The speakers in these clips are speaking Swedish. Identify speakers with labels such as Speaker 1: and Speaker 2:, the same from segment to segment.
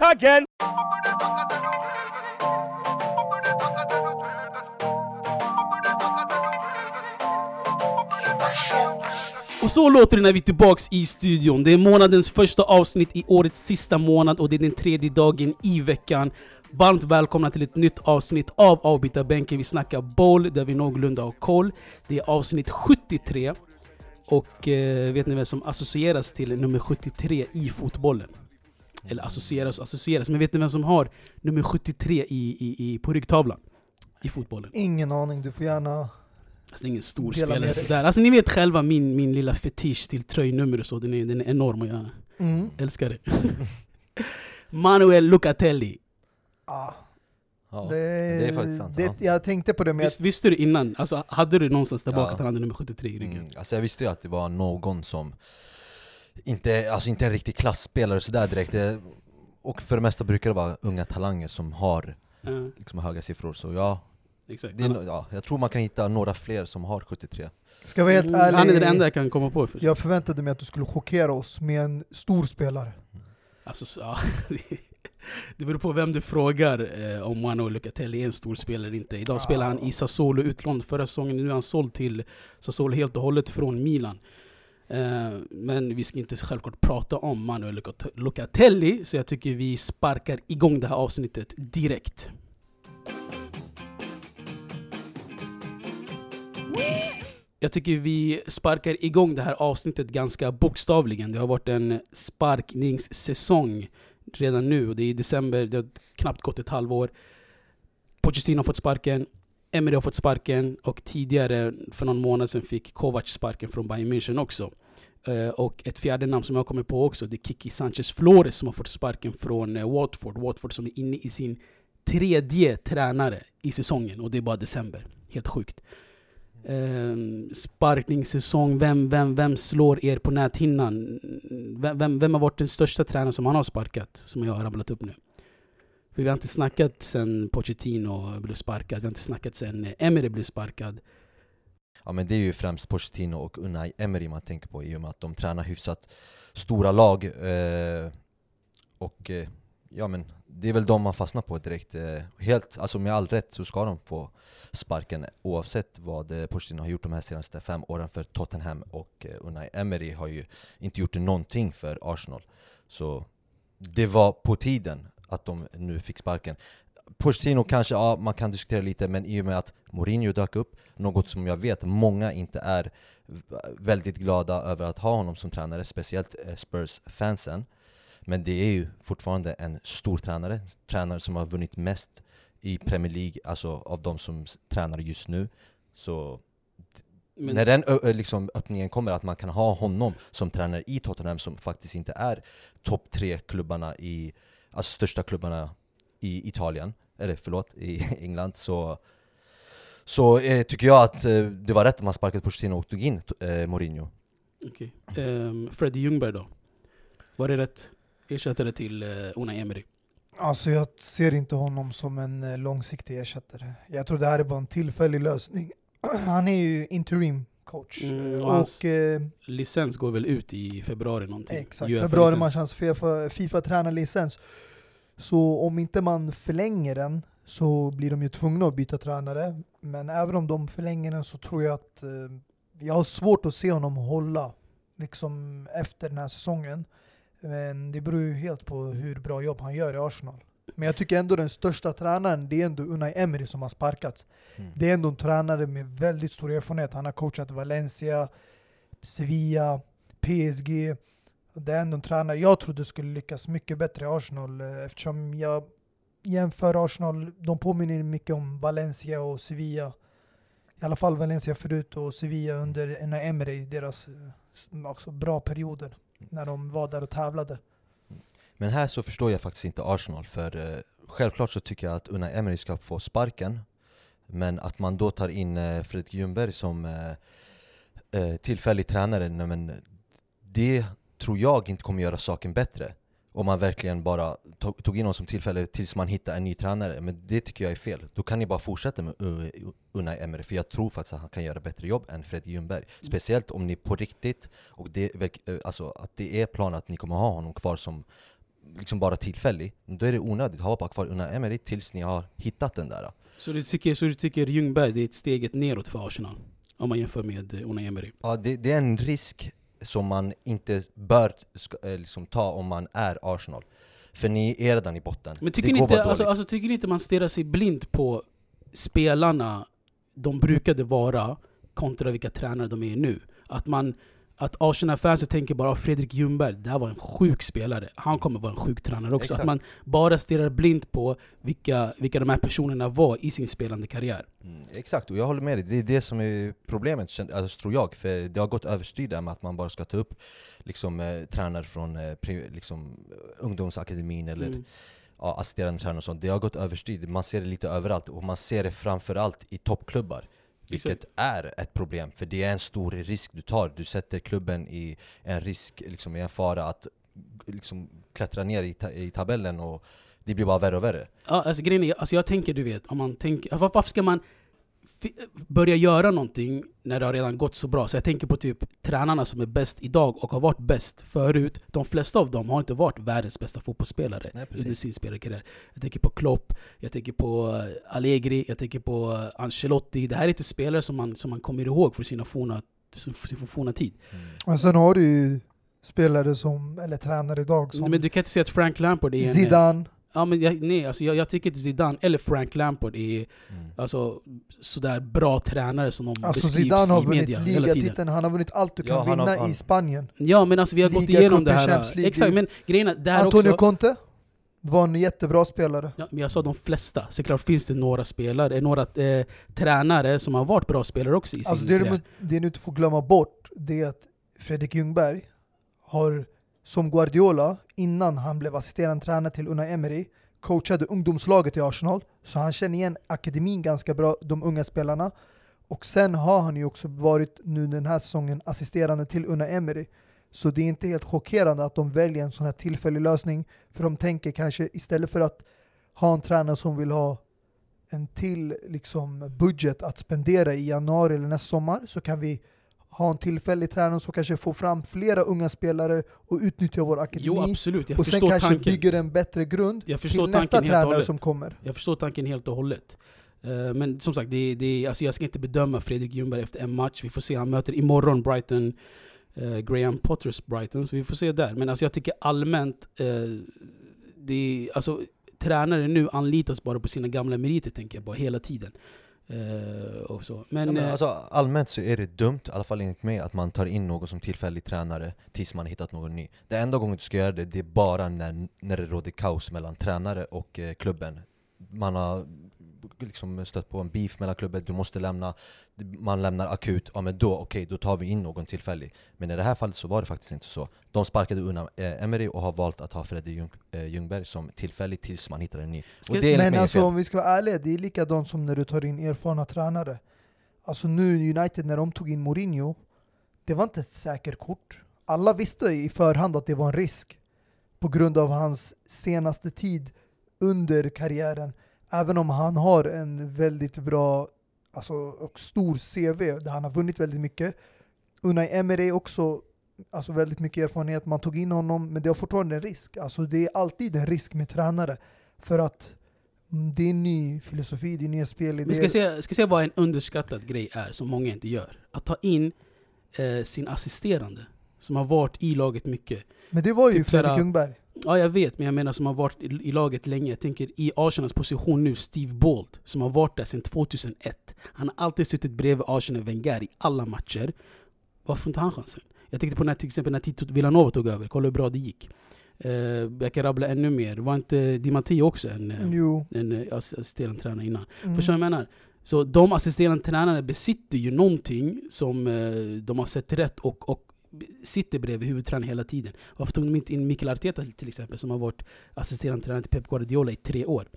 Speaker 1: back again! Och så låter det när vi är tillbaks i studion. Det är månadens första avsnitt i årets sista månad och det är den tredje dagen i veckan. Varmt välkomna till ett nytt avsnitt av Avbytarbänken. Vi snackar boll där vi någorlunda har koll. Det är avsnitt 73. Och eh, vet ni vem som associeras till nummer 73 i fotbollen? Eller associeras och associeras, men vet ni vem som har nummer 73 i, i, i, på ryggtavlan? I fotbollen.
Speaker 2: Ingen aning, du får gärna...
Speaker 1: Alltså det är ingen stor spelare sådär. Alltså ni vet själva min, min lilla fetisch till tröjnummer och så, den är, den är enorm och jag
Speaker 2: Mm.
Speaker 1: älskar det. Manuel Lucatelli.
Speaker 2: Ah,
Speaker 3: Ja,
Speaker 2: det,
Speaker 3: det är faktiskt sant.
Speaker 2: det,
Speaker 3: ja.
Speaker 2: Jag tänkte på det, men jag,
Speaker 1: Visst, visste du innan? Alltså, hade du någonstans där bak
Speaker 3: Ja.
Speaker 1: att han hade nummer 73 i ryggen?
Speaker 3: Mm, alltså jag visste ju att det var någon som inte, alltså inte en riktig klassspelare sådär direkt Det- Och för det mesta brukar det vara unga talanger som har
Speaker 1: Ja,
Speaker 3: liksom höga siffror Så ja,
Speaker 1: exakt.
Speaker 3: det ja, jag tror man kan hitta några fler som har 73
Speaker 2: ska jag vara helt
Speaker 1: Mm,
Speaker 2: ärlig.
Speaker 1: han är den enda jag kan komma på. För.
Speaker 2: Jag förväntade mig att du skulle chockera oss med en stor spelare.
Speaker 1: Alltså, så- ja, det beror på vem du frågar eh, om Manuel Lucatelli är en stor spelare eller inte. Idag spelar han i Sassuolo utlånad förra säsongen, nu är han såld till Sassuolo helt och hållet från Milan. Eh, men vi ska inte självklart prata om Manuel Locatelli, Lucatelli, så jag tycker vi sparkar igång det här avsnittet direkt. Jag tycker vi sparkar igång det här avsnittet ganska bokstavligen. Det har varit en sparkningssäsong redan nu. Och det är i december, det har knappt gått ett halvår. Pochettino har fått sparken, Emery har fått sparken och tidigare, för någon månad sedan, fick Kovac sparken från Bayern München också. Eh, och ett fjärde namn som jag kommer på också, det är Kiki Sanchez Flores som har fått sparken från eh, Watford. Watford som är inne i sin tredje tränare i säsongen och det är bara december. Helt sjukt. Ehm, sparkningssäsong, vem, vem, vem slår er på näthinnan? Vem, vem, vem har varit den största tränaren som han har sparkat? Som jag har rabblat upp nu. För vi har inte snackat sen Pochettino blev sparkad, vi har inte snackat sen eh, Emery blev sparkad.
Speaker 3: Ja men det är ju främst Pochettino och Unai Emery man tänker på i och med att de tränar hyfsat stora lag eh, Och eh, ja men det är väl de man fastnar på direkt eh, Helt, alltså med all rätt så ska de få sparken oavsett vad eh, Pochettino har gjort de här senaste fem åren för Tottenham och eh, Unai Emery har ju inte gjort någonting för Arsenal Så det var på tiden att de nu fick sparken Pochettino kanske, ja man kan diskutera lite men i och med att Mourinho dök upp något som jag vet många inte är väldigt glada över att ha honom som tränare, speciellt eh, Spurs-fansen. Men det är ju fortfarande en stor tränare, tränare som har vunnit mest i Premier League, alltså av de som tränar just nu. Så
Speaker 1: Men,
Speaker 3: när den liksom öppningen kommer, att man kan ha honom som tränare i Tottenham som faktiskt inte är topp tre klubbarna i, alltså största klubbarna i Italien, eller förlåt, i England, så så eh, tycker jag att eh, det var rätt att man sparkade Pochettino och tog in eh, Mourinho.
Speaker 1: okej. Ehm, Freddie Ljungberg då? Var det rätt ersättare till Unai Emery?
Speaker 2: Alltså jag ser inte honom som en eh, långsiktig ersättare. Jag tror det här är bara en tillfällig lösning. Han är ju interim coach.
Speaker 1: Mm,
Speaker 2: Eh,
Speaker 1: och
Speaker 2: och eh,
Speaker 1: Licens går väl ut i februari någonting?
Speaker 2: exakt,
Speaker 1: UEFA
Speaker 2: februari match hans FIFA, FIFA tränarlicens. Så om inte man förlänger den så blir de ju tvungna att byta tränare. Men även om de förlänger den så tror jag att eh, jag har svårt att se honom hålla liksom efter den här säsongen. Men det beror ju helt på hur bra jobb han gör i Arsenal. Men jag tycker ändå den största tränaren, det är ändå Unai Emery som har sparkats.
Speaker 3: Mm.
Speaker 2: Det är ändå en tränare med väldigt stor erfarenhet. Han har coachat Valencia, Sevilla, PSG. Det är ändå en tränare jag trodde skulle lyckas mycket bättre i Arsenal eh, eftersom jag jämför Arsenal, de påminner mycket om Valencia och Sevilla. I alla fall Valencia förut och Sevilla under Unai Emery, deras eh, också bra perioder när de var där och tävlade.
Speaker 3: Men här så förstår jag faktiskt inte Arsenal, för eh, självklart så tycker jag att Unai Emery ska få sparken Men att man då tar in eh, Fredrik Ljungberg som eh, tillfällig tränare, nej, men det tror jag inte kommer göra saken bättre Om man verkligen bara tog, in någon som tillfälle tills man hittar en ny tränare, men det tycker jag är fel. Då kan ni bara fortsätta med Unai Emery, för jag tror faktiskt att han kan göra bättre jobb än Fredrik Ljungberg. Speciellt om ni på riktigt, och det, alltså, att det är planen att ni kommer ha honom kvar som liksom bara tillfällig, då är det onödigt att ha bara kvar Unai Emery tills ni har hittat den där.
Speaker 1: Så du tycker, så du tycker Ljungberg det är ett steget neråt för Arsenal? Om man jämför med eh, Unai Emery?
Speaker 3: Ja, det, det är en risk som man inte bör eh, liksom, ta om man är Arsenal. För ni är redan i botten.
Speaker 1: Men tycker
Speaker 3: det
Speaker 1: ni, inte, alltså, alltså, tycker ni inte man stirrar sig blind på spelarna de brukade vara kontra vilka tränare de är nu? Att man att Arsenal-fansen tänker bara "Ah, Fredrik Ljungberg, det här var en sjuk spelare. Han kommer vara en sjuk tränare också.
Speaker 3: Exakt.
Speaker 1: Att man bara stirrar blind på vilka, vilka de här personerna var i sin spelande karriär.
Speaker 3: Mm, exakt, och jag håller med dig. Det är det som är problemet, alltså, tror jag. För det har gått överstyr där med att man bara ska ta upp liksom, eh, tränare från eh, liksom, ungdomsakademin eller
Speaker 1: Mm.
Speaker 3: ja, assisterande tränare och sånt. Det har gått överstyr. Man ser det lite överallt, och man ser det framförallt i toppklubbar. Vilket är ett problem, för det är en stor risk du tar. Du sätter klubben i en risk, liksom, i en fara att liksom, klättra ner i, ta- i tabellen och det blir bara värre och värre.
Speaker 1: Ja, alltså, grejen är, alltså jag tänker, du vet, om man tänker, varför ska man börja göra någonting när det har redan gått så bra? Så jag tänker på typ tränarna som är bäst idag och har varit bäst förut. De flesta av dem har inte varit världens bästa fotbollsspelare
Speaker 3: Nej, precis.
Speaker 1: under sin spelarkarriär. Jag tänker på Klopp, jag tänker på eh, Allegri, jag tänker på eh, Ancelotti. Det här är inte spelare som man, som man kommer ihåg för sina forna, för sin forna tid.
Speaker 2: Men sen har du ju spelare som, eller tränare idag som
Speaker 1: Men du kan inte säga att Frank Lampard är en...
Speaker 2: Zidane.
Speaker 1: Ja, men jag, nej, alltså jag, jag tycker inte Zidane eller Frank Lampard är
Speaker 3: Mm.
Speaker 1: alltså, sådär bra tränare som de
Speaker 2: Alltså
Speaker 1: beskrivs
Speaker 2: Zidane har
Speaker 1: i
Speaker 2: vunnit
Speaker 1: media hela tiden.
Speaker 2: ligatiteln, han har vunnit allt du
Speaker 3: Ja,
Speaker 2: kan
Speaker 3: har-
Speaker 2: vinna
Speaker 3: han-
Speaker 2: i Spanien.
Speaker 1: Ja men alltså vi har gått
Speaker 2: Liga,
Speaker 1: igenom det
Speaker 2: cupen,
Speaker 1: här.
Speaker 2: League.
Speaker 1: Exakt, men grejen är, där
Speaker 2: Antonio
Speaker 1: också...
Speaker 2: Conte var en jättebra spelare.
Speaker 1: Ja, men jag sa de flesta. Såklart finns det några spelare, några eh, tränare som har varit bra spelare också i sin
Speaker 2: Alltså det,
Speaker 1: karriär.
Speaker 2: du, det du inte får glömma bort, det är att Fredrik Ljungberg har, som Guardiola, innan han blev assisterande tränare till Unai Emery, coachade ungdomslaget i Arsenal, så han känner igen akademin ganska bra, de unga spelarna. Och sen har han ju också varit nu den här säsongen assisterande till Unai Emery. Så det är inte helt chockerande att de väljer en sån här tillfällig lösning, för de tänker kanske istället för att ha en tränare som vill ha en till liksom, budget att spendera i januari eller nästa sommar så kan vi ha en tillfällig tränare som kanske får fram flera unga spelare och utnyttja vår akademi.
Speaker 1: Jo absolut, jag
Speaker 2: och sen kanske
Speaker 1: tanken.
Speaker 2: bygger en bättre grund till nästa tränare som kommer.
Speaker 1: Jag förstår tanken helt och hållet. Eh, Men som sagt, det, det, alltså jag ska inte bedöma Fredrik Ljungberg efter en match. Vi får se, han möter imorgon Brighton, eh, Graham Potters Brighton, så vi får se där. Men alltså jag tycker allmänt, eh, det, alltså, tränare nu anlitas bara på sina gamla meriter tänker jag bara hela tiden. Eh, och så. Men,
Speaker 3: Ja, men
Speaker 1: eh,
Speaker 3: alltså, allmänt så är det dumt, i alla fall enligt mig, att man tar in någon som tillfällig tränare tills man hittat någon ny. Det enda gången du ska göra det, det är bara när, när det råder kaos mellan tränare och eh, klubben. Man har liksom stött på en beef mellan klubben, du måste lämna, man lämnar akut, ja men då, okej, då tar vi in någon tillfällig. Men i det här fallet så var det faktiskt inte så. De sparkade undan eh, Emery och har valt att ha Freddy Ljung, eh, Ljungberg som tillfällig tills man hittar en ny.
Speaker 1: Ska-
Speaker 3: och det är enligt
Speaker 2: Men alltså
Speaker 3: fel.
Speaker 2: om vi ska vara ärliga, det är likadant som när du tar in erfarna tränare. Alltså nu United när de tog in Mourinho, det var inte ett säkert kort. Alla visste i förhand att det var en risk på grund av hans senaste tid under karriären. Även om han har en väldigt bra alltså, och stor CV där han har vunnit väldigt mycket. Unai Emery också alltså, väldigt mycket erfarenhet. Man tog in honom, men det var fortfarande en risk. Alltså, det är alltid en risk med tränare. För att mm, det är en ny filosofi, det är nya spelidéer.
Speaker 1: Vi ska se, ska se vad en underskattad grej är som många inte gör. Att ta in eh, sin assisterande som har varit i laget mycket.
Speaker 2: Men det var ju
Speaker 1: typ
Speaker 2: Fredrik Ljungberg.
Speaker 1: Ja jag vet, men jag menar som har varit i, i laget länge. Jag tänker i Arsenals position nu, Steve Bold, som har varit där sedan 2001. Han har alltid suttit bredvid Arsenal Wenger i alla matcher. Varför inte han chansen? Jag tänkte på när till exempel när Tito Villanova tog över, kolla hur bra det gick. Eh, jag kan rabbla ännu mer. Var inte Di Matteo också en, eh,
Speaker 2: Jo.
Speaker 1: en eh, ass- assisterande tränare innan?
Speaker 2: Mm.
Speaker 1: Förstår du vad jag menar? Så de assisterande tränarna besitter ju någonting som de har sett rätt och, och sitter bredvid huvudtränaren hela tiden. Varför tog de inte in Mikael Arteta till exempel som har varit assisterande tränare till Pep Guardiola i tre år?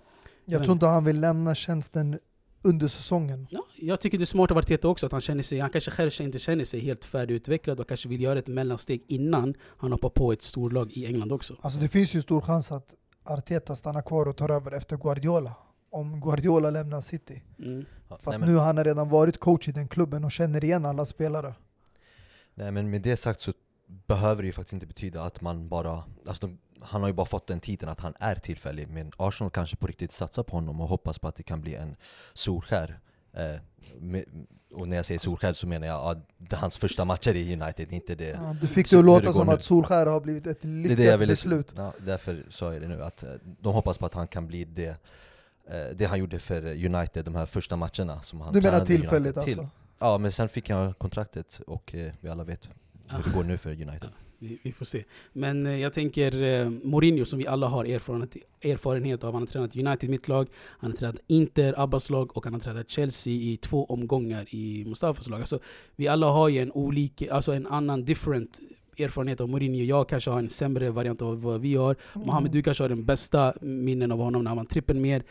Speaker 2: Jag tror inte han vill lämna tjänsten under säsongen.
Speaker 1: Ja, jag tycker det är smart av Arteta också att han känner sig, han kanske själv inte känner sig helt färdigutvecklad och kanske vill göra ett mellansteg innan han hoppar på ett storlag i England också.
Speaker 2: Alltså det finns ju stor chans att Arteta stannar kvar och tar över efter Guardiola. Om Guardiola lämnar City.
Speaker 1: Mm.
Speaker 2: För
Speaker 3: nej,
Speaker 2: att
Speaker 3: men-
Speaker 2: nu har han redan varit coach i den klubben och känner igen alla spelare.
Speaker 3: Nej men med det sagt så behöver det ju faktiskt inte betyda att man bara, alltså de, han har ju bara fått den titeln att han är tillfällig, men Arsenal kanske på riktigt satsar på honom och hoppas på att det kan bli en Solskär. Eh, med, och när jag säger Solskär så menar jag ja, hans första matcher i United, inte det.
Speaker 2: Ja, du fick det att låta som
Speaker 3: nu.
Speaker 2: att Solskär har blivit ett
Speaker 3: Det
Speaker 2: lyckat
Speaker 3: det jag ville,
Speaker 2: beslut.
Speaker 3: ja, därför sa jag det nu, att eh, de hoppas på att han kan bli det, eh, det han gjorde för United de här första matcherna som han
Speaker 2: Du menar tillfälligt
Speaker 3: United till. Ja, men sen fick jag kontraktet och eh, vi alla vet hur det går nu för United.
Speaker 1: Vi, vi får se. Men eh, jag tänker eh, Mourinho som vi alla har erfarenhet, erfarenhet av. Han har tränat United mittlag, han har tränat Inter, Abbas lag och han har tränat Chelsea i två omgångar i Mustafas lag. Alltså, vi alla har ju en olika, alltså en annan different erfarenhet av Mourinho. Jag kanske har en sämre variant av vad vi har. Mohamed, du kanske har den bästa minnen av honom när han var trippen mer.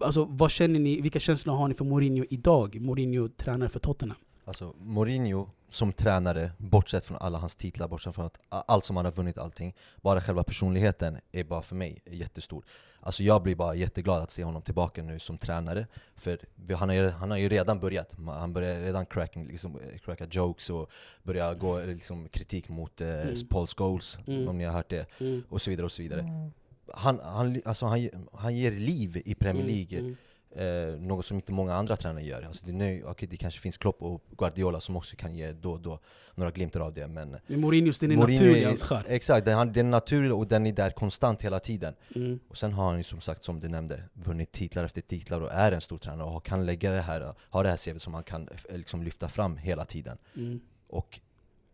Speaker 1: Alltså, vad känner ni, vilka känslor har ni för Mourinho idag? Mourinho tränar för Tottenham.
Speaker 3: Alltså Mourinho som tränare, bortsett från alla hans titlar, bortsett från att allt som han har vunnit, allting Bara själva personligheten är bara för mig jättestor Alltså jag blir bara jätteglad att se honom tillbaka nu som tränare För vi- han har ju, han har ju redan börjat, han börjar redan cracking, liksom, eh, cracka jokes och börja gå eh, liksom, kritik mot eh,
Speaker 1: Mm.
Speaker 3: Paul Scholes,
Speaker 1: Mm.
Speaker 3: om ni har hört det,
Speaker 1: Mm.
Speaker 3: och så vidare och så vidare
Speaker 2: Mm.
Speaker 3: Han, han, alltså han, han ger liv i Premier League
Speaker 1: Mm.
Speaker 3: Eh, något som inte många andra tränare gör. Alltså det, nu, okej, det kanske finns Klopp och Guardiola som också kan ge då och då några glimtar av det, men
Speaker 1: Men Mourinhos, den är
Speaker 3: Mourinho
Speaker 1: naturlig, hans charm.
Speaker 3: Exakt, den, den är naturlig och den är där konstant hela tiden.
Speaker 1: Mm.
Speaker 3: Och sen har han ju som sagt, som du nämnde, vunnit titlar efter titlar och är en stor tränare och kan lägga det här, ha det här CV som han kan eh, liksom lyfta fram hela tiden.
Speaker 1: Mm.
Speaker 3: Och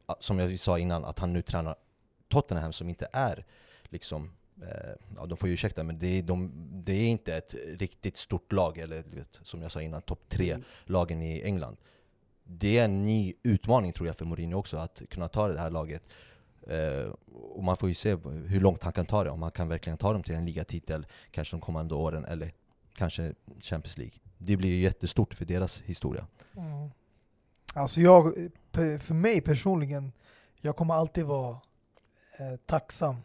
Speaker 3: ah, som jag sa innan, att han nu tränar Tottenham som inte är liksom Ja, de får ju ursäkta men det är, de, det är inte ett riktigt stort lag, eller vet, som jag sa innan, topp tre
Speaker 1: Mm.
Speaker 3: lagen i England. Det är en ny utmaning tror jag för Mourinho också, att kunna ta det här laget. Eh, och man får ju se hur långt han kan ta det, om han kan verkligen ta dem till en ligatitel kanske de kommande åren, eller kanske Champions League. Det blir ju jättestort för deras historia.
Speaker 2: Mm. Alltså jag, för mig personligen, jag kommer alltid vara eh, tacksam.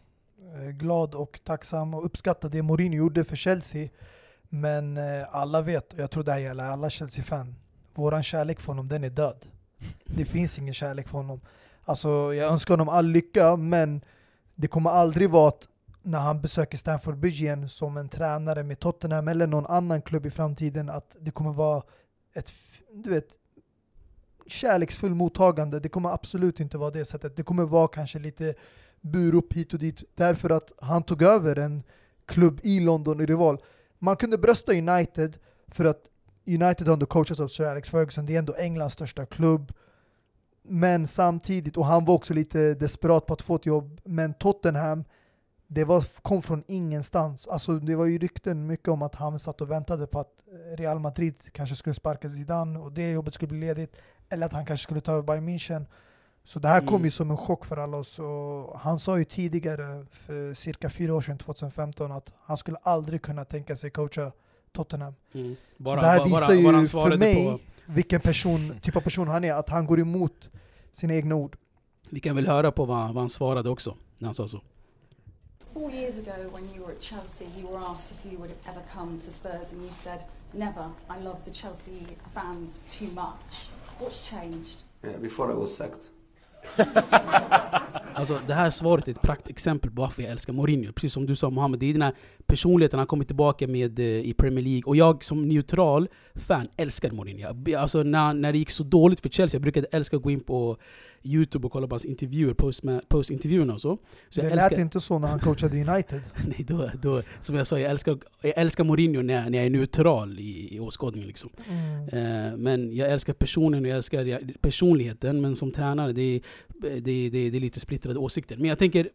Speaker 2: Eh, glad och tacksam och uppskattar det Mourinho gjorde för Chelsea. Men eh, alla vet, och jag tror det här gäller alla Chelsea-fan, våran kärlek för honom den är död. Det finns ingen kärlek för honom. Alltså jag önskar honom all lycka, men det kommer aldrig vara att när han besöker Stamford Bridge igen som en tränare med Tottenham eller någon annan klubb i framtiden, att det kommer vara ett, du vet, kärleksfull mottagande. Det kommer absolut inte vara det sättet. Det kommer vara kanske lite Burup hit och dit därför att han tog över en klubb i London i rival. Man kunde brösta United för att United har ändå coachats av Sir Alex Ferguson. Det är ändå Englands största klubb. Men samtidigt, och han var också lite desperat på att få ett jobb, men Tottenham det var, kom från ingenstans. Alltså det var ju rykten mycket om att han satt och väntade på att Real Madrid kanske skulle sparka Zidane och det jobbet skulle bli ledigt. Eller att han kanske skulle ta över Bayern München. Så det här kom
Speaker 1: Mm.
Speaker 2: ju som en chock för alla oss. Och han sa ju tidigare, för cirka fyra år sedan, 2015, att han skulle aldrig kunna tänka sig coacha Tottenham.
Speaker 1: Mm.
Speaker 2: det här
Speaker 1: bara-
Speaker 2: visar
Speaker 1: bara
Speaker 2: ju för mig-
Speaker 1: på-
Speaker 2: Vilken person, typ av person han är, att han går emot sina egna ord.
Speaker 1: Vi kan väl höra på vad, vad han svarade också, när han sa så.
Speaker 4: Four years ago, when you were at Chelsea, you were asked if you would ever come to Spurs, and you said, Never. I love the Chelsea fans too much. What's changed?
Speaker 5: Yeah, before I was sacked.
Speaker 1: Alltså det här svaret är ett praktexempel på varför jag älskar Mourinho. Precis som du sa Mohamed, det är dina personligheten han kommer tillbaka med eh, i Premier League. Och jag som neutral fan älskar Mourinho. Alltså när, när det gick så dåligt för Chelsea, jag brukade älska att gå in på Youtube och kolla på hans intervjuer, post- post-intervjuerna och så. så
Speaker 2: det
Speaker 1: jag
Speaker 2: lät
Speaker 1: älskar,
Speaker 2: inte så när han coachade United.
Speaker 1: nej, då, då, som jag sa, jag älskar, jag älskar Mourinho när, när jag är neutral i, i åskådningen. Liksom.
Speaker 2: Mm.
Speaker 1: Eh, men jag älskar personen och jag älskar personligheten. Men som tränare, det är, det, det, det är lite splittrade åsikter. Men jag tänker,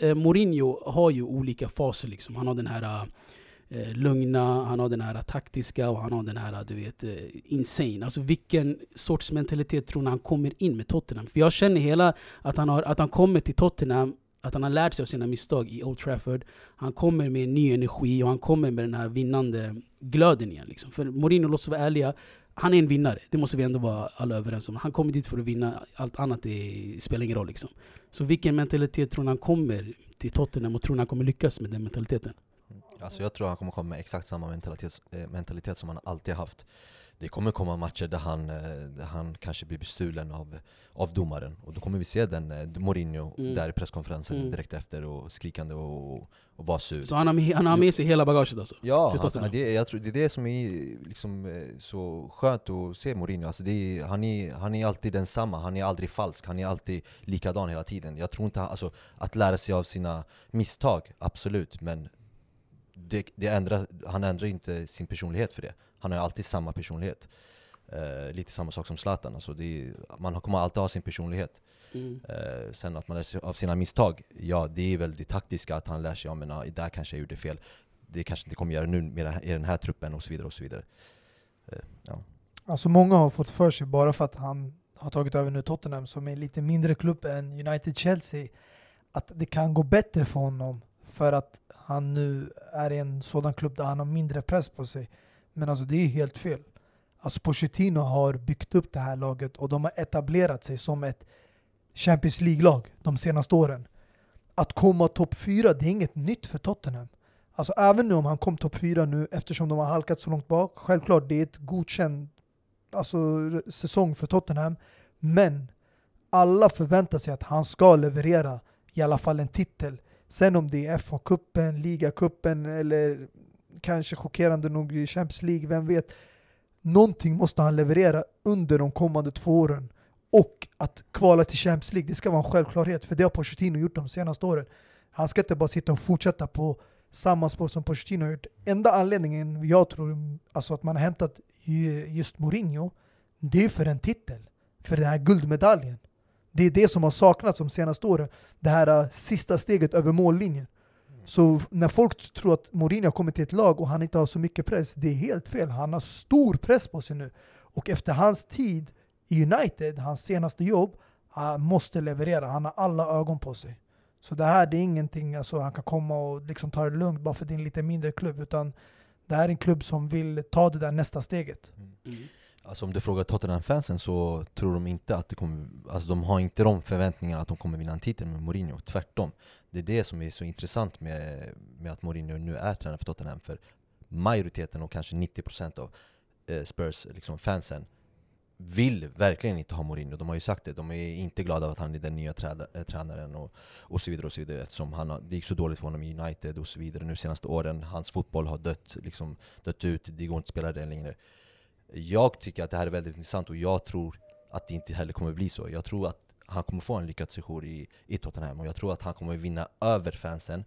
Speaker 1: eh, Mourinho har ju olika faser. Liksom. Han har den här eh, lugna, han har den här taktiska och han har den här du vet, eh, insane. Alltså vilken sorts mentalitet tror ni han kommer in med Tottenham? För jag känner hela att han, har, att han kommer till Tottenham att han har lärt sig av sina misstag i Old Trafford. Han kommer med ny energi och han kommer med den här vinnande glöden igen. Liksom. För Mourinho, låt oss vara ärliga, han är en vinnare. Det måste vi ändå vara alla överens om. Han kommer dit för att vinna, allt annat är, spelar ingen roll. Liksom. Så vilken mentalitet tror ni han kommer till Tottenham och tror ni han kommer lyckas med den mentaliteten?
Speaker 3: Alltså jag tror han kommer komma med exakt samma mentalitet, eh, mentalitet som han alltid haft. Det kommer komma matcher där han, eh, där han kanske blir bestulen av, av domaren. Och då kommer vi se den eh, Mourinho
Speaker 1: Mm.
Speaker 3: där i presskonferensen
Speaker 1: Mm.
Speaker 3: direkt efter och skrikande och, och, vara sur.
Speaker 1: Så han har, han har med sig hela bagaget alltså?
Speaker 3: Ja,
Speaker 1: till
Speaker 3: alltså, det, jag tror, det är det som är liksom, så skönt att se Mourinho. Alltså är, han, är, han är alltid densamma, han är aldrig falsk, han är alltid likadan hela tiden. Jag tror inte, alltså, att lära sig av sina misstag, absolut, men det, det ändrar, han ändrar inte sin personlighet för det. Han har alltid samma personlighet. Eh, lite samma sak som Zlatan, alltså det är, man kommer alltid ha sin personlighet.
Speaker 1: Mm.
Speaker 3: Eh, sen att man lär sig av sina misstag, ja det är väl det taktiska att han lär sig, ja men där kanske jag gjorde fel. Det kanske inte kommer göra nu med i den här truppen och så vidare och så vidare. Eh, ja.
Speaker 2: Alltså många har fått för sig, bara för att han har tagit över nu Tottenham som är en lite mindre klubb än United-Chelsea, att det kan gå bättre för honom för att han nu är i en sådan klubb där han har mindre press på sig. Men alltså det är helt fel. Alltså Pochettino har byggt upp det här laget och de har etablerat sig som ett Champions League-lag de senaste åren. Att komma topp fyra, det är inget nytt för Tottenham. Alltså även nu om han kom topp fyra nu eftersom de har halkat så långt bak, självklart det är ett godkänd alltså, säsong för Tottenham. Men alla förväntar sig att han ska leverera i alla fall en titel. Sen om det är FA-cupen, ligacupen eller kanske chockerande nog i Champions League, vem vet. Någonting måste han leverera under de kommande två åren. Och att kvala till Champions League, det ska vara en självklarhet. För det har Pochettino gjort de senaste åren. Han ska inte bara sitta och fortsätta på samma spår som Pochettino har gjort. Enda anledningen jag tror alltså att man har hämtat just Mourinho, det är för en titel. För den här guldmedaljen. Det är det som har saknats de senaste åren. Det här äh, sista steget över mållinjen. Så när folk tror att Mourinho har kommit till ett lag och han inte har så mycket press, det är helt fel. Han har stor press på sig nu. Och efter hans tid i United, hans senaste jobb, han måste leverera. Han har alla ögon på sig. Så det här det är ingenting alltså, han kan komma och liksom ta det lugnt bara för att det är en lite mindre klubb. Utan det här är en klubb som vill ta det där nästa steget.
Speaker 1: Mm.
Speaker 3: Alltså om du frågar Tottenham-fansen så tror de inte att det kommer, alltså de har inte de förväntningarna att de kommer vinna en titel med Mourinho, tvärtom. Det är det som är så intressant med, med att Mourinho nu är tränare för Tottenham, för majoriteten och kanske 90% av eh, Spurs liksom fansen vill verkligen inte ha Mourinho, de har ju sagt det. De är inte glada av att han är den nya träda, eh, tränaren och, och så vidare och så vidare eftersom han har, det gick så dåligt för honom i United och så vidare nu senaste åren. Hans fotboll har dött, liksom, dött ut, det går inte att spela den längre. Jag tycker att det här är väldigt intressant och jag tror att det inte heller kommer bli så. Jag tror att han kommer få en lyckad sejour i, i Tottenham och jag tror att han kommer vinna över fansen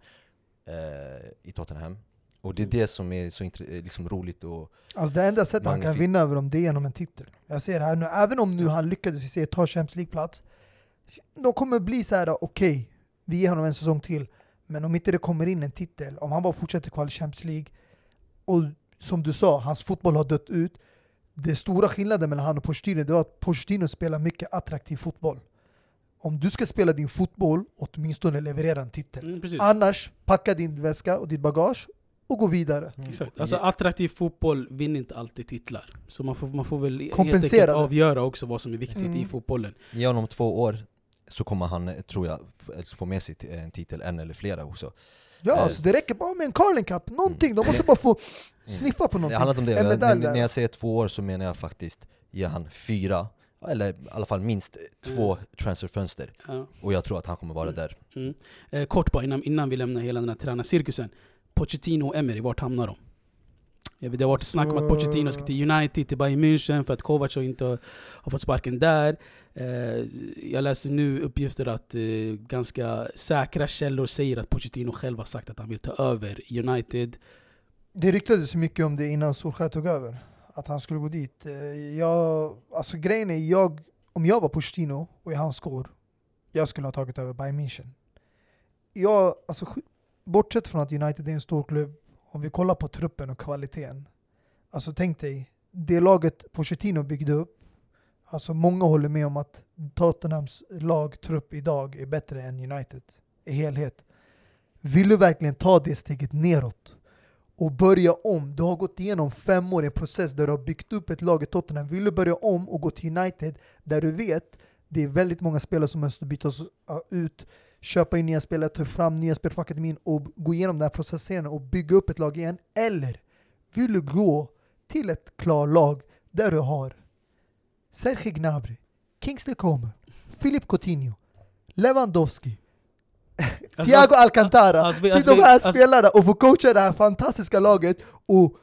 Speaker 3: eh, i Tottenham. Och det är det som är så liksom roligt och
Speaker 2: Alltså det enda sättet han kan vinna över dem det är genom en titel. Jag ser det här nu, även om nu han lyckades vi se, ta Champions League-plats. De kommer bli så här: okej, vi ger honom en säsong till. Men om inte det kommer in en titel, om han bara fortsätter kvala Champions League, och som du sa, hans fotboll har dött ut. Det stora skillnaden mellan han och Pochettino, det var att Pochettino spelar mycket attraktiv fotboll. Om du ska spela din fotboll, åtminstone leverera en titel.
Speaker 1: Mm.
Speaker 2: Annars, packa din väska och ditt bagage och gå vidare.
Speaker 1: Exakt. Alltså attraktiv fotboll vinner inte alltid titlar. Så man får, man får väl helt
Speaker 2: Kompensera det.
Speaker 1: avgöra också vad som är viktigt
Speaker 2: Mm.
Speaker 1: i fotbollen.
Speaker 3: ge honom två år så kommer han, eh, tror jag, f- få med sig en titel, en eller flera också.
Speaker 2: Ja,
Speaker 3: Eh,
Speaker 2: så det räcker bara med en Carling Cup, någonting. De måste bara få sniffa på
Speaker 3: Det
Speaker 2: någonting.
Speaker 3: handlar inte om det,
Speaker 2: En medalj
Speaker 3: när, jag säger två år så menar jag faktiskt ge han fyra, eller i alla fall minst två transferfönster.
Speaker 1: Ja.
Speaker 3: Och jag tror att han kommer vara
Speaker 1: Mm.
Speaker 3: där.
Speaker 1: Mm. Eh, kort bara innan, innan vi lämnar hela den här tränarcirkusen. Pochettino och Emery, vart hamnar de? Jag vet, Det har varit snack om att Pochettino ska till United, till Bayern München för att Kovac inte har, fått sparken där. Eh, jag läser nu uppgifter att eh, ganska säkra källor säger att Pochettino själv har sagt att han vill ta över United.
Speaker 2: Det ryktades mycket om det innan Solskjaer tog över. Att han skulle gå dit. Eh, Jag, alltså grejen är, jag, om jag var Pochettino och i hans skor, jag skulle ha tagit över Bayern München. Jag, alltså, bortsett från att United är en stor klubb, om vi kollar på truppen och kvaliteten. Alltså tänk dig, det laget Pochettino byggde upp, alltså många håller med om att Tottenhams lagtrupp idag är bättre än United i helhet. Vill du verkligen ta det steget neråt? och börja om. Du har gått igenom fem år i en process där du har byggt upp ett lag i Tottenham. Vill du börja om och gå till United där du vet det är väldigt många spelare som måste bytas ut köpa in nya spelare, ta fram nya spelare från akademin och gå igenom den här processen och bygga upp ett lag igen? Eller vill du gå till ett klart lag där du har Sergej Gnabry, Kingsley Coman, Filip Coutinho, Lewandowski,
Speaker 1: Alltså,
Speaker 2: Thiago
Speaker 1: alltså,
Speaker 2: Alcantara,
Speaker 1: alltså,
Speaker 2: till
Speaker 1: alltså,
Speaker 2: de
Speaker 1: vi-
Speaker 2: här
Speaker 1: alltså-
Speaker 2: spelarna och få coacha det här fantastiska laget och